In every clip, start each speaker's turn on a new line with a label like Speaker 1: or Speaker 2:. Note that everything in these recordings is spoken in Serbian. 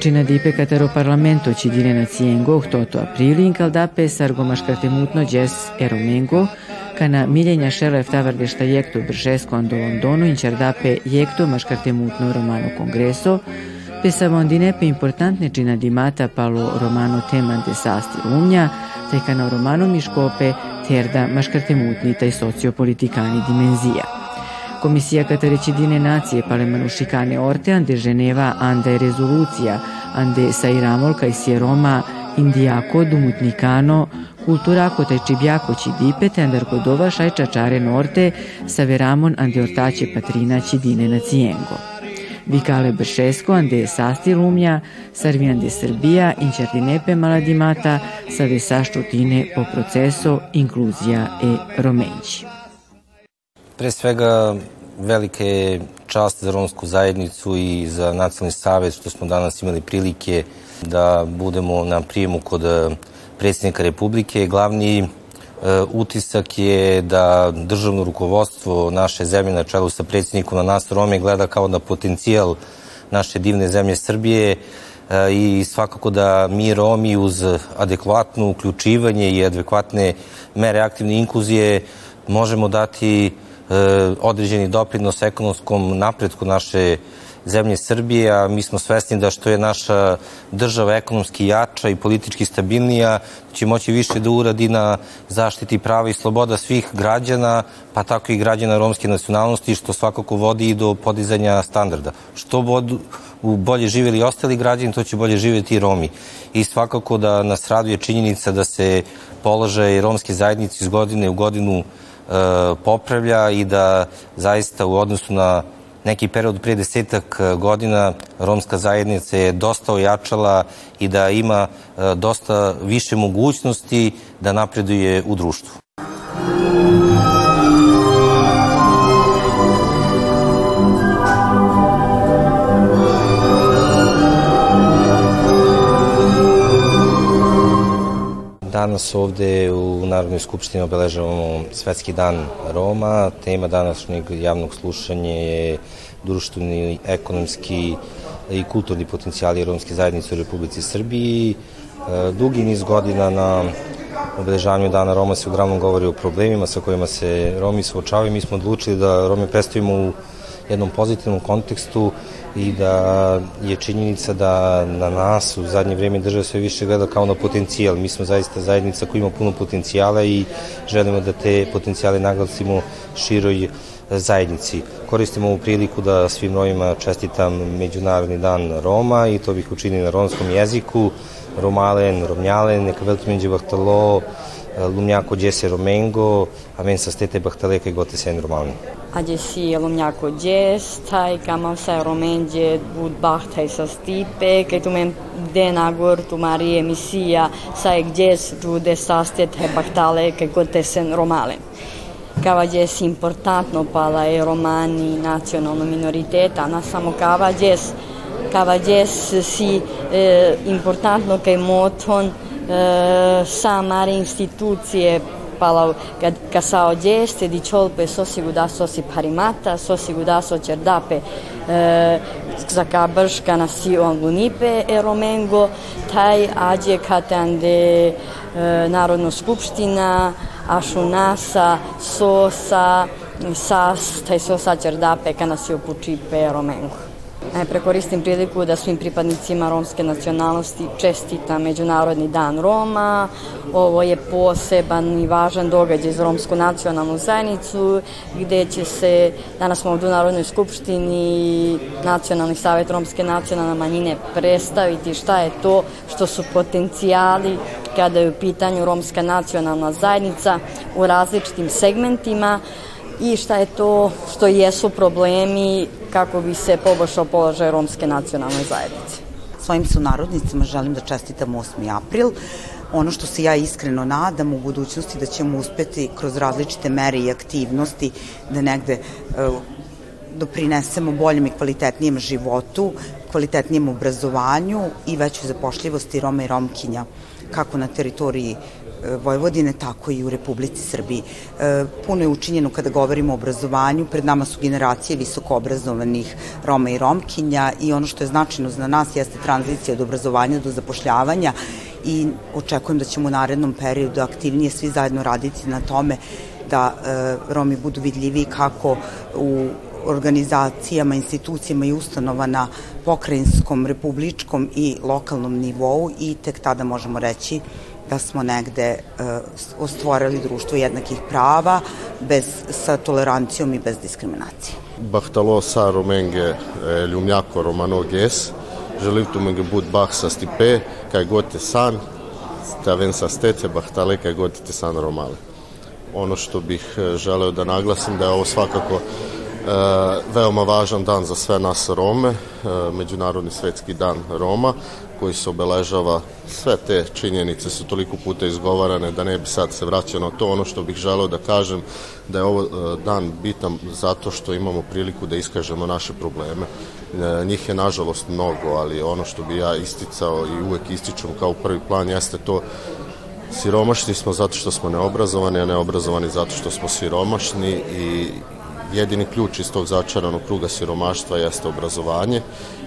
Speaker 1: Počina dipe katero parlamento ci dire naziengo, 8 aprili, in caldape sargo maškartemutno gjes eromengo, kana miljenja šelef tavardešta jekto bržesko ando Londonu, in čerdape jekto maškartemutno romano kongreso, pe savondine pe importantne čina dimata palo romano teman de sasti lumnja, taj kana romano miškope terda maškartemutni taj sociopolitikani dimenzija. Komisija Katarecidine nacije Palemanušikane Orte ande Ženeva ande rezolucija ande Sairamol kaj si Roma Indijako Dumutnikano kulturako taj čibjako ci dipete andar kodova šaj čačare norte sa veramon ande ortaće patrina Cidine nacijengo. Vikale Bršesko ande sasti lumja, sarvi ande Srbija, inčertinepe maladimata, sa vesaštutine po proceso inkluzija e romenći.
Speaker 2: Pre svega velika je čast za romsku zajednicu i za nacionalni savjet što smo danas imali prilike da budemo na prijemu kod e, predsjednika Republike. Glavni e, utisak je da državno rukovodstvo naše zemlje na čelu sa predsjednikom na nas Rome gleda kao na potencijal naše divne zemlje Srbije e, i svakako da mi Romi uz adekvatno uključivanje i adekvatne mere aktivne inkluzije možemo dati E, određeni doprinos ekonomskom napretku naše zemlje Srbije, a mi smo svesni da što je naša država ekonomski jača i politički stabilnija, će moći više da uradi na zaštiti prava i sloboda svih građana, pa tako i građana romske nacionalnosti, što svakako vodi i do podizanja standarda. Što bodu, bolje živeli ostali građani, to će bolje živeti i Romi. I svakako da nas raduje činjenica da se položaj romske zajednice iz godine u godinu E, popravlja i da zaista u odnosu na neki period prije desetak godina romska zajednica je dosta ojačala i da ima e, dosta više mogućnosti da napreduje u društvu. Danas ovde u Narodnoj skupštini obeležavamo Svetski dan Roma. Tema današnjeg javnog slušanja je društveni, ekonomski i kulturni potencijali romske zajednice u Republici Srbiji. E, dugi niz godina na obeležavanju Dana Roma se uglavnom govori o problemima sa kojima se Romi suočavaju. Mi smo odlučili da Rome predstavimo u jednom pozitivnom kontekstu i da je činjenica da na nas u zadnje vreme država sve više gleda kao na potencijal. Mi smo zaista zajednica koja ima puno potencijala i želimo da te potencijale naglasimo široj zajednici. Koristim ovu priliku da svim novima čestitam Međunarodni dan Roma i to bih učinio na romskom jeziku. Romalen, Romnjalen, neka veliki među bahtalo, Lumnjako Đese Romengo, amen sa stete bahtale gote sen Romalen
Speaker 3: ģēstai, kā mums ir romenģe būt bahtai sa stipe, ka tu men dena gor tu Marie misija sa gdjes rude sastet he bahtale ke gotesen romale. Kavađes importantno pala je romani nacionalno minoriteta, na samo kavađes kavađes si eh, importantno kaj moton eh, sa mare institucije palau ka sao geste di ciolpe sosi gudaso si parimata, sosi gudaso cerdape eh, za kabrška na si lunipe e romengo, taj ađe katande eh, Narodna skupština, ašunasa, sosa, sas, taj sosa cerdape kana si upučipe romengo. Najpre koristim priliku da svim pripadnicima romske nacionalnosti čestita Međunarodni dan Roma. Ovo je poseban i važan događaj za romsku nacionalnu zajednicu gde će se, danas smo ovdje u Narodnoj skupštini Nacionalni savjet Romske nacionalne manjine predstaviti šta je to što su potencijali kada je u pitanju romska nacionalna zajednica u različitim segmentima i šta je to što jesu problemi kako bi se poboljšao položaj romske nacionalne zajednice.
Speaker 4: Svojim sunarodnicima želim da čestitam 8. april. Ono što se ja iskreno nadam u budućnosti da ćemo uspeti kroz različite mere i aktivnosti da negde uh, doprinesemo boljem i kvalitetnijem životu, kvalitetnijem obrazovanju i većoj zapošljivosti Roma i Romkinja kako na teritoriji Vojvodine, tako i u Republici Srbiji. Puno je učinjeno kada govorimo o obrazovanju, pred nama su generacije visokoobrazovanih Roma i Romkinja i ono što je značajno za nas jeste tranzicija od obrazovanja do zapošljavanja i očekujem da ćemo u narednom periodu aktivnije svi zajedno raditi na tome da Romi budu vidljivi kako u organizacijama, institucijama i ustanova na pokrajinskom, republičkom i lokalnom nivou i tek tada možemo reći da smo negde uh, ostvorili društvo jednakih prava bez, sa tolerancijom i bez diskriminacije.
Speaker 5: Bahtalo sa romenge ljumjako romano ges, želivtu menge bud bah sa stipe, kaj gote san, staven sa stece bahtale kaj gote te san romale. Ono što bih e, želeo da naglasim da je ovo svakako E, veoma važan dan za sve nas Rome, e, Međunarodni svetski dan Roma, koji se obeležava, sve te činjenice su toliko puta izgovarane da ne bi sad se vraćao na to. Ono što bih želeo da kažem da je ovo e, dan bitan zato što imamo priliku da iskažemo naše probleme. Njih je nažalost mnogo, ali ono što bi ja isticao i uvek ističem kao prvi plan jeste to Siromašni smo zato što smo neobrazovani, a neobrazovani zato što smo siromašni i jedini ključ iz tog začaranog kruga siromaštva jeste obrazovanje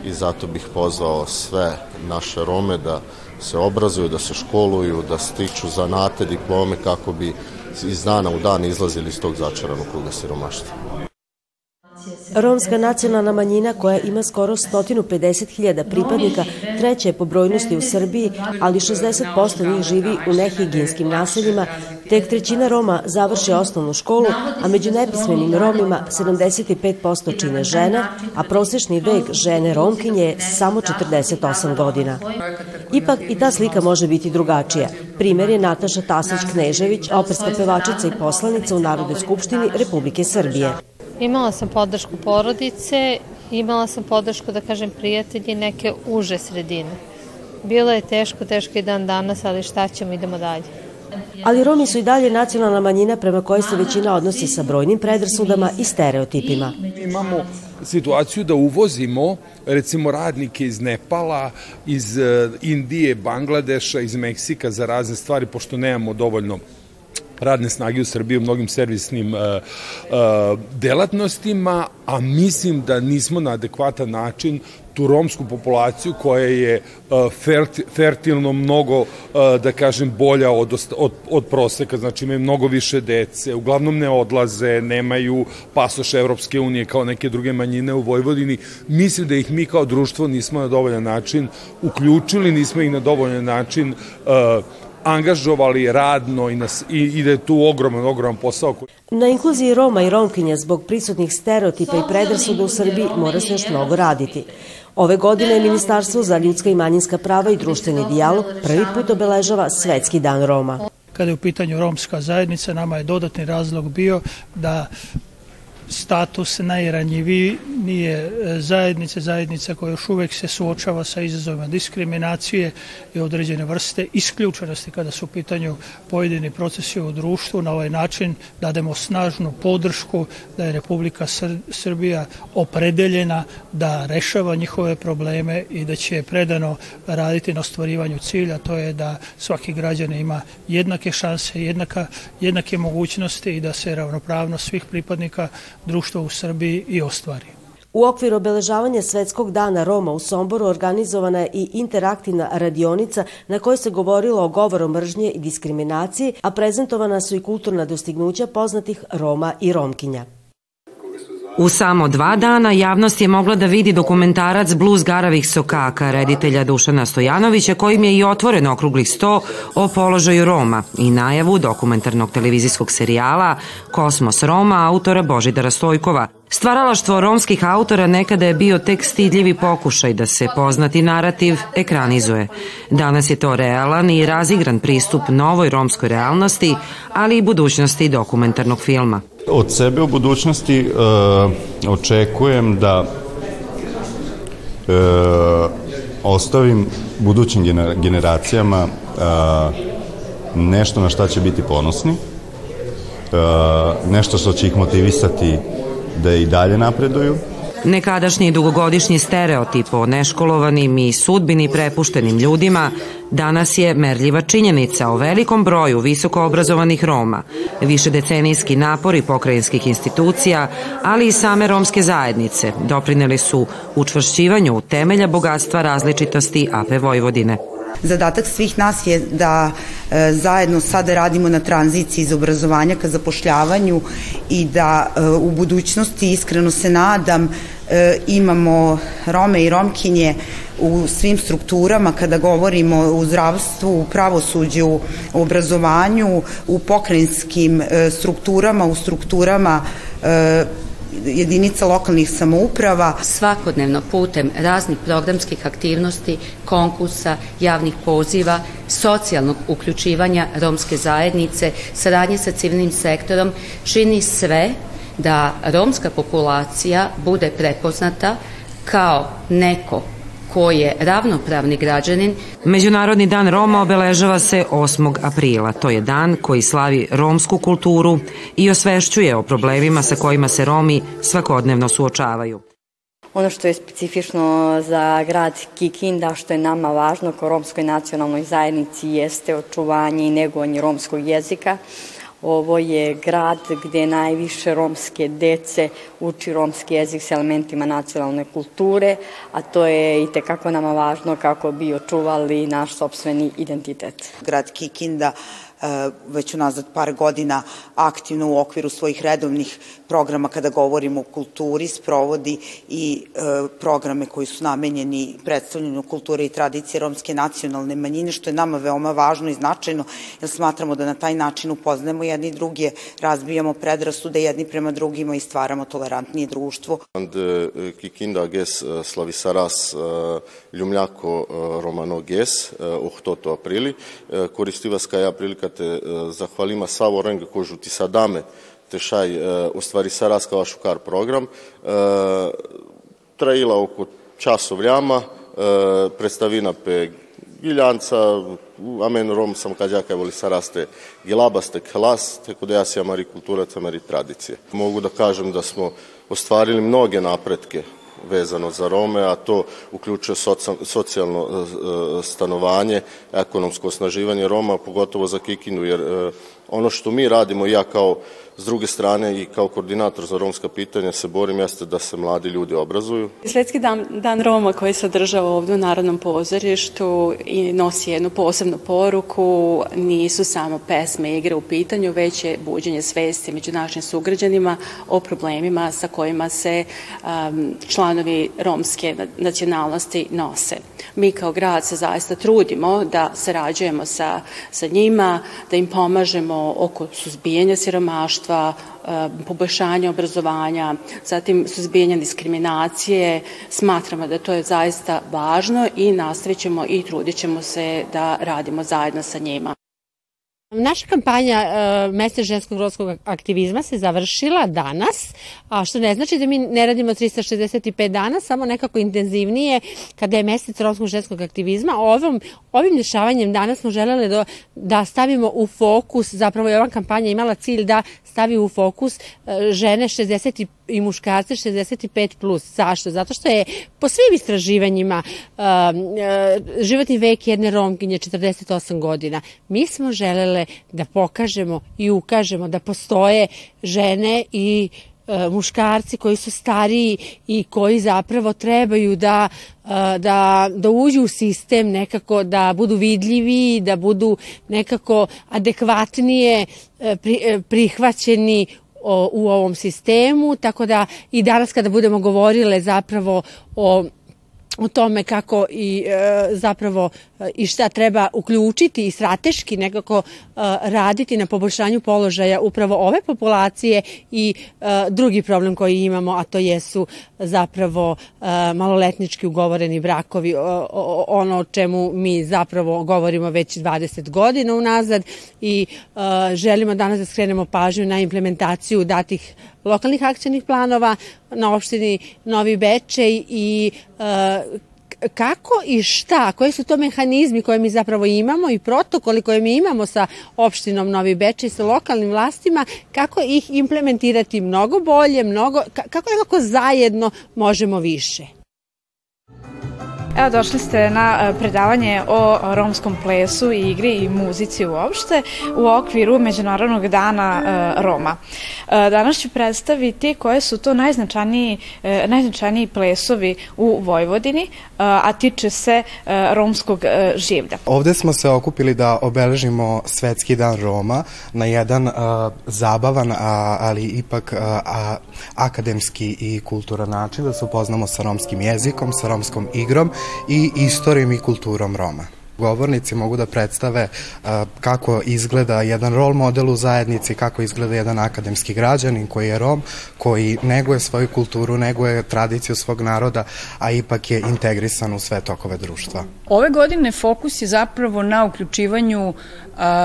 Speaker 5: i zato bih pozvao sve naše Rome da se obrazuju, da se školuju, da stiču zanate, diplome kako bi iz dana u dan izlazili iz tog začaranog kruga siromaštva.
Speaker 6: Romska nacionalna manjina koja ima skoro 150.000 pripadnika treća je po brojnosti u Srbiji, ali 60% njih živi u nehigijinskim naseljima, tek trećina Roma završe osnovnu školu, a među nepismenim Romima 75% čine žene, a prosečni vek žene Romkinje je samo 48 godina. Ipak i ta slika može biti drugačija. Primer je Nataša Tasić-Knežević, operska pevačica i poslanica u Narodnoj skupštini Republike Srbije.
Speaker 7: Imala sam podršku porodice, imala sam podršku, da kažem, prijatelji neke uže sredine. Bilo je teško, teško i dan danas, ali šta ćemo, idemo dalje.
Speaker 6: Ali Romi su i dalje nacionalna manjina prema kojoj se većina odnosi sa brojnim predrasudama i stereotipima.
Speaker 8: Imamo situaciju da uvozimo recimo radnike iz Nepala, iz eh, Indije, Bangladeša, iz Meksika za razne stvari, pošto nemamo dovoljno radne snage u Srbiji u mnogim servisnim uh, uh, delatnostima, a mislim da nismo na adekvatan način tu romsku populaciju koja je uh, fertilno mnogo, uh, da kažem, bolja od, od, od proseka, znači imaju mnogo više dece, uglavnom ne odlaze, nemaju pasoš Evropske unije kao neke druge manjine u Vojvodini. Mislim da ih mi kao društvo nismo na dovoljan način uključili, nismo ih na dovoljan način uh, angažovali radno i, nas, i, i da je tu ogroman, ogroman posao.
Speaker 6: Na inkluziji Roma i Romkinja zbog prisutnih stereotipa i predrasuda u Srbiji mora se još mnogo raditi. Ove godine Ministarstvo za ljudska i manjinska prava i društveni dijalog prvi put obeležava Svetski dan Roma.
Speaker 9: Kada je u pitanju romska zajednica, nama je dodatni razlog bio da status najranjivije e, zajednice, zajednica koja još uvek se suočava sa izazovima diskriminacije i određene vrste isključenosti kada su u pitanju pojedini procesi u društvu. Na ovaj način dademo snažnu podršku da je Republika Srbija opredeljena da rešava njihove probleme i da će predano raditi na ostvarivanju cilja, to je da svaki građan ima jednake šanse, jednaka, jednake mogućnosti i da se ravnopravno svih pripadnika društva u Srbiji i ostvari.
Speaker 6: U okviru obeležavanja Svetskog dana Roma u Somboru organizovana je i interaktivna radionica na kojoj se govorilo o govoru mržnje i diskriminaciji, a prezentovana su i kulturna dostignuća poznatih Roma i Romkinja.
Speaker 10: U samo dva dana javnost je mogla da vidi dokumentarac Bluz garavih sokaka reditelja Dušana Stojanovića kojim je i otvoren okrugli sto o položaju Roma i najavu dokumentarnog televizijskog serijala Kosmos Roma autora Božidara Stojkova. Stvaralaštvo romskih autora nekada je bio tek stidljivi pokušaj da se poznati narativ ekranizuje. Danas je to realan i razigran pristup novoj romskoj realnosti, ali i budućnosti dokumentarnog filma.
Speaker 11: Od sebe u budućnosti uh, očekujem da uh, ostavim budućim generacijama uh, nešto na šta će biti ponosni, uh, nešto što će ih motivisati da i dalje napreduju.
Speaker 10: Nekadašnji dugogodišnji stereotip o neškolovanim i sudbini prepuštenim ljudima danas je merljiva činjenica o velikom broju visoko obrazovanih Roma, višedecenijski napori pokrajinskih institucija, ali i same romske zajednice doprineli su učvršćivanju temelja bogatstva različitosti AP Vojvodine.
Speaker 4: Zadatak svih nas je da e, zajedno sada radimo na tranziciji iz obrazovanja ka zapošljavanju i da e, u budućnosti iskreno se nadam e, imamo Rome i Romkinje u svim strukturama kada govorimo u zdravstvu, u pravosuđu, u obrazovanju, u pokrajinskim strukturama, u strukturama jedinica lokalnih samouprava.
Speaker 12: Svakodnevno putem raznih programskih aktivnosti, konkursa, javnih poziva, socijalnog uključivanja romske zajednice, saradnje sa civilnim sektorom, čini sve da romska populacija bude prepoznata kao neko ko je ravnopravni građanin.
Speaker 10: Međunarodni dan Roma obeležava se 8. aprila. To je dan koji slavi romsku kulturu i osvešćuje o problemima sa kojima se Romi svakodnevno suočavaju.
Speaker 3: Ono što je specifično za grad Kikinda, što je nama važno kao romskoj nacionalnoj zajednici, jeste očuvanje i negovanje romskog jezika. Ovo je grad gde najviše romske dece uči romski jezik s elementima nacionalne kulture, a to je i tekako nama važno kako bi očuvali naš sobstveni identitet.
Speaker 4: Grad Kikinda već unazad par godina aktivno u okviru svojih redovnih programa kada govorimo o kulturi sprovodi i e, programe koji su namenjeni predstavljanju kulture i tradicije romske nacionalne manjine, što je nama veoma važno i značajno, jer smatramo da na taj način upoznajemo jedni druge, razbijamo predrasude jedni prema drugima i stvaramo tolerantnije društvo.
Speaker 5: Kikinda ges slavisaras ljumljako romano ges, ohtoto aprili, koristiva skaja prilika te zahvalima Savo Renga kožu ti sadame te šaj u stvari Saraskava šukar program. Trajila oko času vrijama, predstavina pe Giljanca, amen Rom sam kađaka voli saraste gilabaste klas, tako da ja si amari kultura, amari tradicije. Mogu da kažem da smo ostvarili mnoge napretke vezano za Rome, a to uključuje socijalno e, e, stanovanje, ekonomsko osnaživanje Roma, pogotovo za Kikinu, jer e, ono što mi radimo, ja kao S druge strane i kao koordinator za romska pitanja se borim jeste da se mladi ljudi obrazuju.
Speaker 13: Svetski dan, dan Roma koji se održava ovde u Narodnom pozorištu i nosi jednu posebnu poruku, nisu samo pesme i igre u pitanju, već je buđenje svesti među našim sugrađanima o problemima sa kojima se um, članovi romske nacionalnosti nose. Mi kao grad se zaista trudimo da sarađujemo sa, sa njima, da im pomažemo oko suzbijanja siromaštva, e, poboljšanja obrazovanja, zatim suzbijanja diskriminacije. Smatramo da to je zaista važno i nastavit ćemo i trudit ćemo se da radimo zajedno sa njima.
Speaker 14: Naša kampanja uh, Mesec ženskog rodskog aktivizma se završila danas, a što ne znači da mi ne radimo 365 dana, samo nekako intenzivnije kada je mesec rodskog ženskog aktivizma. Ovom, ovim dešavanjem danas smo želeli da, da stavimo u fokus, zapravo je ova kampanja imala cilj da stavi u fokus uh, žene 65 i muškarce 65 plus. Zašto? Zato što je po svim istraživanjima uh, uh, životni vek jedne romkinje 48 godina. Mi smo želele da pokažemo i ukažemo da postoje žene i uh, muškarci koji su stariji i koji zapravo trebaju da, uh, da, da uđu u sistem nekako, da budu vidljivi, da budu nekako adekvatnije pri, prihvaćeni u ovom sistemu, tako da i danas kada budemo govorile zapravo o o tome kako i e, zapravo e, i šta treba uključiti i strateški nekako e, raditi na poboljšanju položaja upravo ove populacije i e, drugi problem koji imamo, a to jesu zapravo e, maloletnički ugovoreni brakovi, o, o, ono o čemu mi zapravo govorimo već 20 godina unazad i e, želimo danas da skrenemo pažnju na implementaciju datih lokalnih akcijnih planova na opštini Novi Bečej i uh, kako i šta, koji su to mehanizmi koje mi zapravo imamo i protokoli koje mi imamo sa opštinom Novi Bečej, sa lokalnim vlastima, kako ih implementirati mnogo bolje, mnogo, kako nekako zajedno možemo više?
Speaker 15: Evo došli ste na e, predavanje o romskom plesu i igri i muzici uopšte u okviru Međunarodnog dana e, Roma. E, danas ću predstaviti koje su to najznačajniji, najznačajniji plesovi u Vojvodini, a tiče se romskog življa.
Speaker 16: Ovde smo se okupili da obeležimo Svetski dan Roma na jedan zabavan, ali ipak akademski i kulturan način, da se upoznamo sa romskim jezikom, sa romskom igrom i istorijom i kulturom Roma. Govornici mogu da predstave kako izgleda jedan rol model u zajednici, kako izgleda jedan akademski građanin koji je Rom, koji neguje svoju kulturu, neguje tradiciju svog naroda, a ipak je integrisan u sve tokove društva.
Speaker 17: Ove godine fokus je zapravo na uključivanju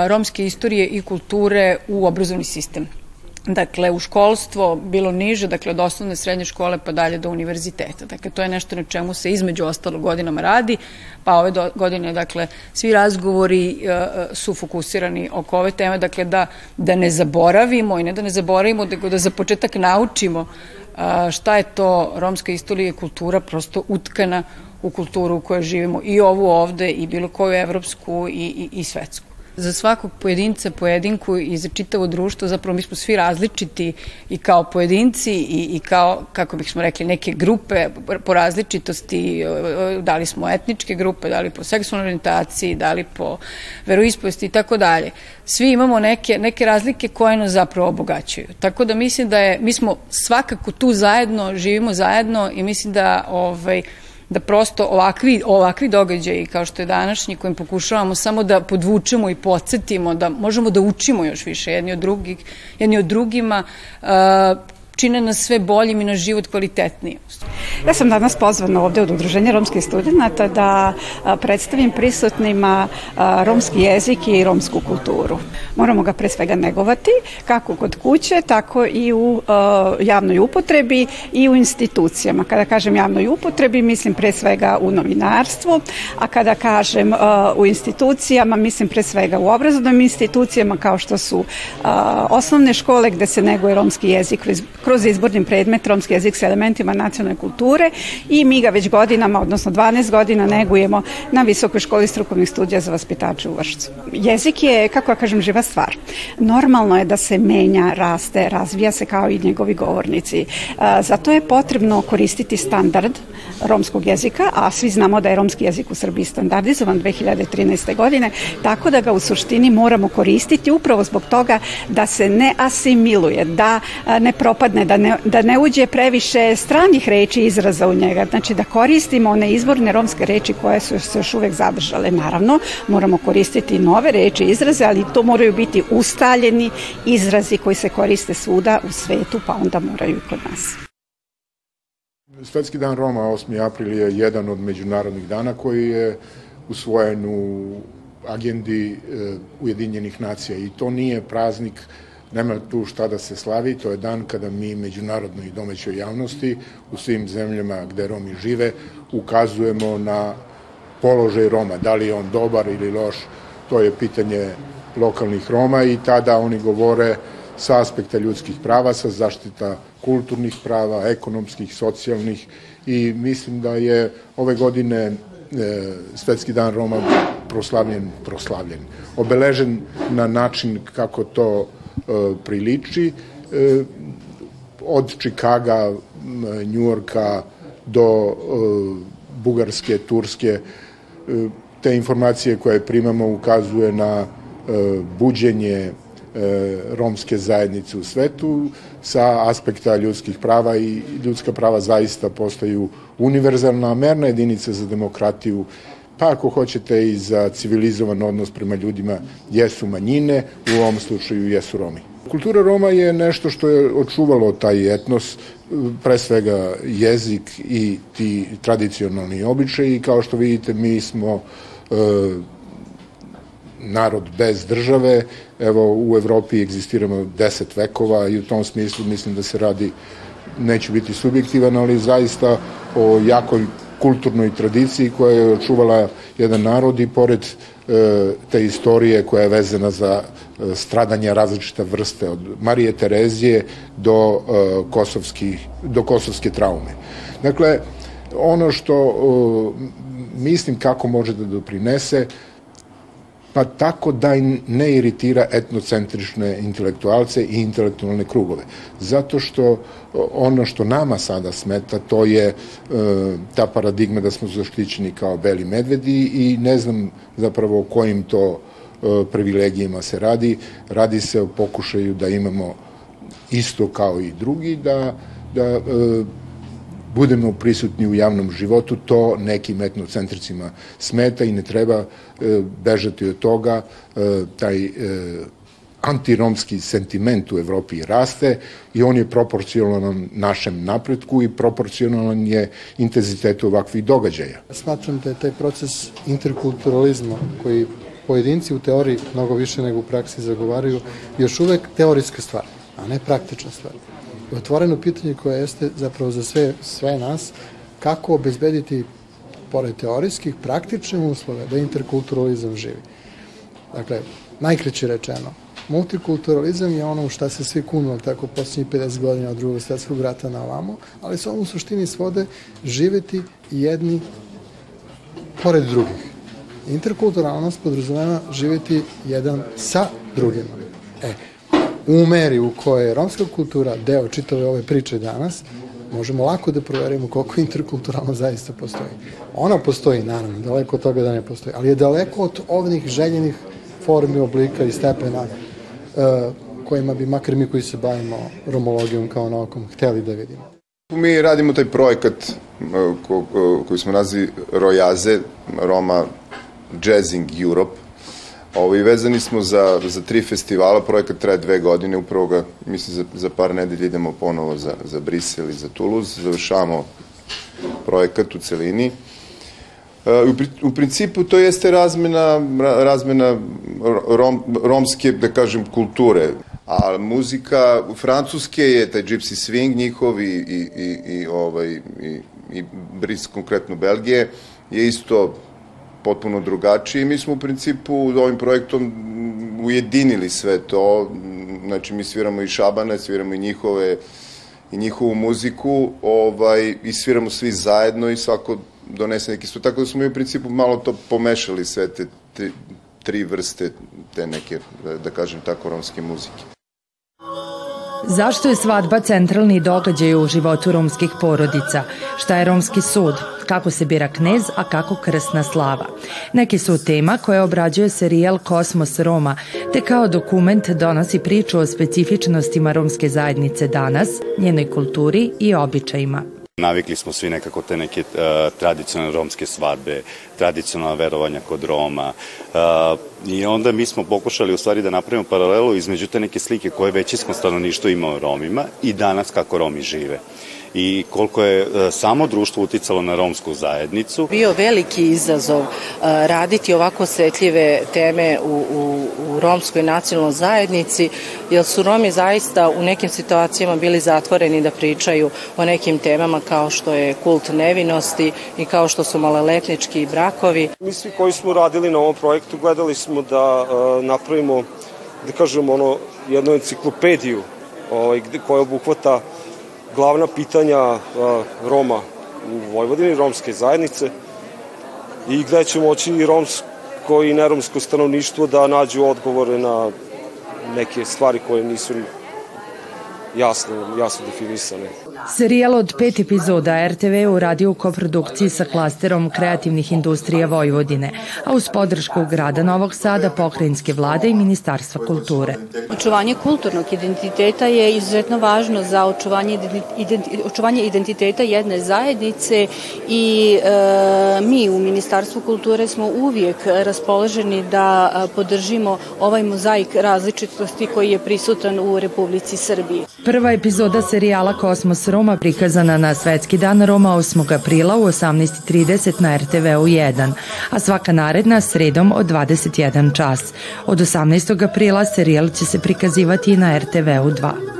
Speaker 17: romske istorije i kulture u obrazovni sistem dakle u školstvo bilo niže, dakle od osnovne srednje škole pa dalje do univerziteta. Dakle, to je nešto na čemu se između ostalo godinama radi, pa ove do, godine, dakle, svi razgovori uh, su fokusirani oko ove teme, dakle, da, da ne zaboravimo i ne da ne zaboravimo, nego da za početak naučimo uh, šta je to romska istorija i kultura prosto utkana u kulturu u kojoj živimo i ovu ovde i bilo koju evropsku i, i, i svetsku za svakog pojedinca, pojedinku i za čitavo društvo, zapravo mi smo svi različiti i kao pojedinci i, i kao, kako bih smo rekli, neke grupe po različitosti, da li smo etničke grupe, da li po seksualnoj orientaciji, da li po veroispovesti i tako dalje. Svi imamo neke, neke razlike koje nas zapravo obogaćuju. Tako da mislim da je, mi smo svakako tu zajedno, živimo zajedno i mislim da ovaj, da prosto ovakvi, ovakvi događaji kao što je današnji kojim pokušavamo samo da podvučemo i podsjetimo, da možemo da učimo još više jedni od drugih, jedni od drugima, čine nas sve boljim i na život kvalitetnijim.
Speaker 18: Ja sam danas pozvana ovde od Udruženja romskih studenta da predstavim prisutnima romski jezik i romsku kulturu. Moramo ga pre svega negovati, kako kod kuće, tako i u javnoj upotrebi i u institucijama. Kada kažem javnoj upotrebi, mislim pre svega u novinarstvu, a kada kažem u institucijama, mislim pre svega u obrazovnim institucijama kao što su osnovne škole gde se neguje romski jezik kroz izborni predmet romski jezik sa elementima nacionalne kulture i mi ga već godinama, odnosno 12 godina negujemo na Visokoj školi strukovnih studija za vaspitače u Vršcu. Jezik je, kako ja kažem, živa stvar. Normalno je da se menja, raste, razvija se kao i njegovi govornici. Zato je potrebno koristiti standard romskog jezika, a svi znamo da je romski jezik u Srbiji standardizovan 2013. godine, tako da ga u suštini moramo koristiti upravo zbog toga da se ne asimiluje, da ne propadne da ne, da ne uđe previše stranih reči izraza u njega, znači da koristimo one izvorne romske reči koje su se još uvek zadržale. Naravno, moramo koristiti nove reči izraze, ali to moraju biti ustaljeni izrazi koji se koriste svuda u svetu, pa onda moraju i kod nas.
Speaker 19: Svetski dan Roma 8. april je jedan od međunarodnih dana koji je usvojen u agendi e, Ujedinjenih nacija i to nije praznik Nema tu šta da se slavi, to je dan kada mi međunarodnoj i domaćoj javnosti u svim zemljama gde Romi žive ukazujemo na položaj Roma, da li je on dobar ili loš, to je pitanje lokalnih Roma i tada oni govore sa aspekta ljudskih prava, sa zaštita kulturnih prava, ekonomskih, socijalnih i mislim da je ove godine e, Svetski dan Roma proslavljen, proslavljen, obeležen na način kako to priliči. E, od Čikaga, Njujorka do e, Bugarske, Turske, te informacije koje primamo ukazuje na buđenje romske zajednice u svetu sa aspekta ljudskih prava i ljudska prava zaista postaju univerzalna merna jedinica za demokratiju pa ako hoćete i za civilizovan odnos prema ljudima jesu manjine, u ovom slučaju jesu Romi. Kultura Roma je nešto što je očuvalo taj etnos, pre svega jezik i ti tradicionalni običaji. Kao što vidite, mi smo e, narod bez države. Evo, u Evropi egzistiramo deset vekova i u tom smislu mislim da se radi, neću biti subjektivan, ali zaista o jakoj kulturnoj tradiciji koja je očuvala jedan narod i pored e, te istorije koja je vezana za e, stradanja različita vrste od Marije Terezije do, e, kosovskih, do kosovske traume. Dakle, ono što mislim kako može da doprinese pa tako da ne iritira etnocentrične intelektualce i intelektualne krugove. Zato što ono što nama sada smeta, to je e, ta paradigma da smo zaštićeni kao beli medvedi i ne znam zapravo o kojim to e, privilegijima se radi. Radi se o pokušaju da imamo isto kao i drugi, da, da e, budemo prisutni u javnom životu, to nekim etnocentricima smeta i ne treba e, bežati od toga. E, taj e, antiromski sentiment u Evropi raste i on je proporcionalan našem napretku i proporcionalan je intenzitetu ovakvih događaja.
Speaker 20: Smatram da je taj proces interkulturalizma koji pojedinci u teoriji mnogo više nego u praksi zagovaraju još uvek teorijska stvar, a ne praktična stvar otvoreno pitanje koje jeste zapravo za sve, sve nas, kako obezbediti, pored teorijskih, praktične uslove da interkulturalizam živi. Dakle, najkreće rečeno, multikulturalizam je ono šta se svi kunu, tako posljednjih 50 godina od drugog svetskog rata na ovamo, ali se on u suštini svode živeti jedni pored drugih. Interkulturalnost podrazumeva živeti jedan sa drugima. E, u meri u kojoj je romska kultura deo čitave ove priče danas, možemo lako da proverimo koliko interkulturalno zaista postoji. Ona postoji, naravno, daleko od toga da ne postoji, ali je daleko od ovnih željenih formi, oblika i stepena uh, kojima bi makar mi koji se bavimo romologijom kao naukom hteli da vidimo.
Speaker 21: Mi radimo taj projekat ko, ko, koji smo nazvali Rojaze, Roma Jazzing Europe, Ovo, I vezani smo za, za tri festivala, projekat traje dve godine, upravo ga, mislim, za, za par nedelja idemo ponovo za, za Brisel i za Toulouse, završavamo projekat u celini. E, u principu to jeste razmena, razmena rom, romske, da kažem, kulture. A muzika francuske je taj gypsy swing njihov i, i, i, i, ovaj, i, i Bris, konkretno Belgije, je isto potpuno drugačiji. Mi smo u principu ovim projektom ujedinili sve to, znači mi sviramo i Šabane, sviramo i njihove i njihovu muziku, ovaj, i sviramo svi zajedno i svako donese neki svoj, tako da smo mi u principu malo to pomešali sve te, te tri vrste te neke, da kažem tako, romske muzike.
Speaker 22: Zašto je svadba centralni događaj u životu romskih porodica? Šta je romski sud? kako se bira knez, a kako krsna slava. Neki su tema koje obrađuje serijal Kosmos Roma, te kao dokument donosi priču o specifičnostima romske zajednice danas, njenoj kulturi i običajima.
Speaker 11: Navikli smo svi nekako te neke uh, tradicionalne romske svadbe, tradicionalna verovanja kod Roma uh, i onda mi smo pokušali u stvari da napravimo paralelu između te neke slike koje većinsko stanovništvo ima o Romima i danas kako Romi žive i koliko je e, samo društvo uticalo na romsku zajednicu.
Speaker 23: Bio veliki izazov e, raditi ovako osetljive teme u, u, u romskoj nacionalnoj zajednici, jer su Romi zaista u nekim situacijama bili zatvoreni da pričaju o nekim temama kao što je kult nevinosti i kao što su maloletnički brakovi.
Speaker 24: Mi svi koji smo radili na ovom projektu gledali smo da uh, napravimo da kažem ono jednu enciklopediju ovaj, koja obuhvata glavna pitanja Roma u Vojvodini, romske zajednice. I gde će moći i romsko i neromsko stanovništvo da nađu odgovore na neke stvari koje nisu jasno, jasno definisane.
Speaker 22: Serijal od pet epizoda RTV uradio u koprodukciji sa klasterom kreativnih industrija Vojvodine, a uz podršku grada Novog Sada, pokrajinske vlade i Ministarstva kulture.
Speaker 23: Očuvanje kulturnog identiteta je izuzetno važno za očuvanje, identi, očuvanje identiteta jedne zajednice i e, mi u Ministarstvu kulture smo uvijek raspoloženi da podržimo ovaj mozaik različitosti koji je prisutan u Republici Srbiji.
Speaker 22: Prva epizoda serijala Kosmos Roma prikazana na Svetski dan Roma 8. aprila u 18.30 na RTV-u 1, a svaka naredna sredom od 21 čas. Od 18. aprila serijal će se prikazivati i na RTV-u 2.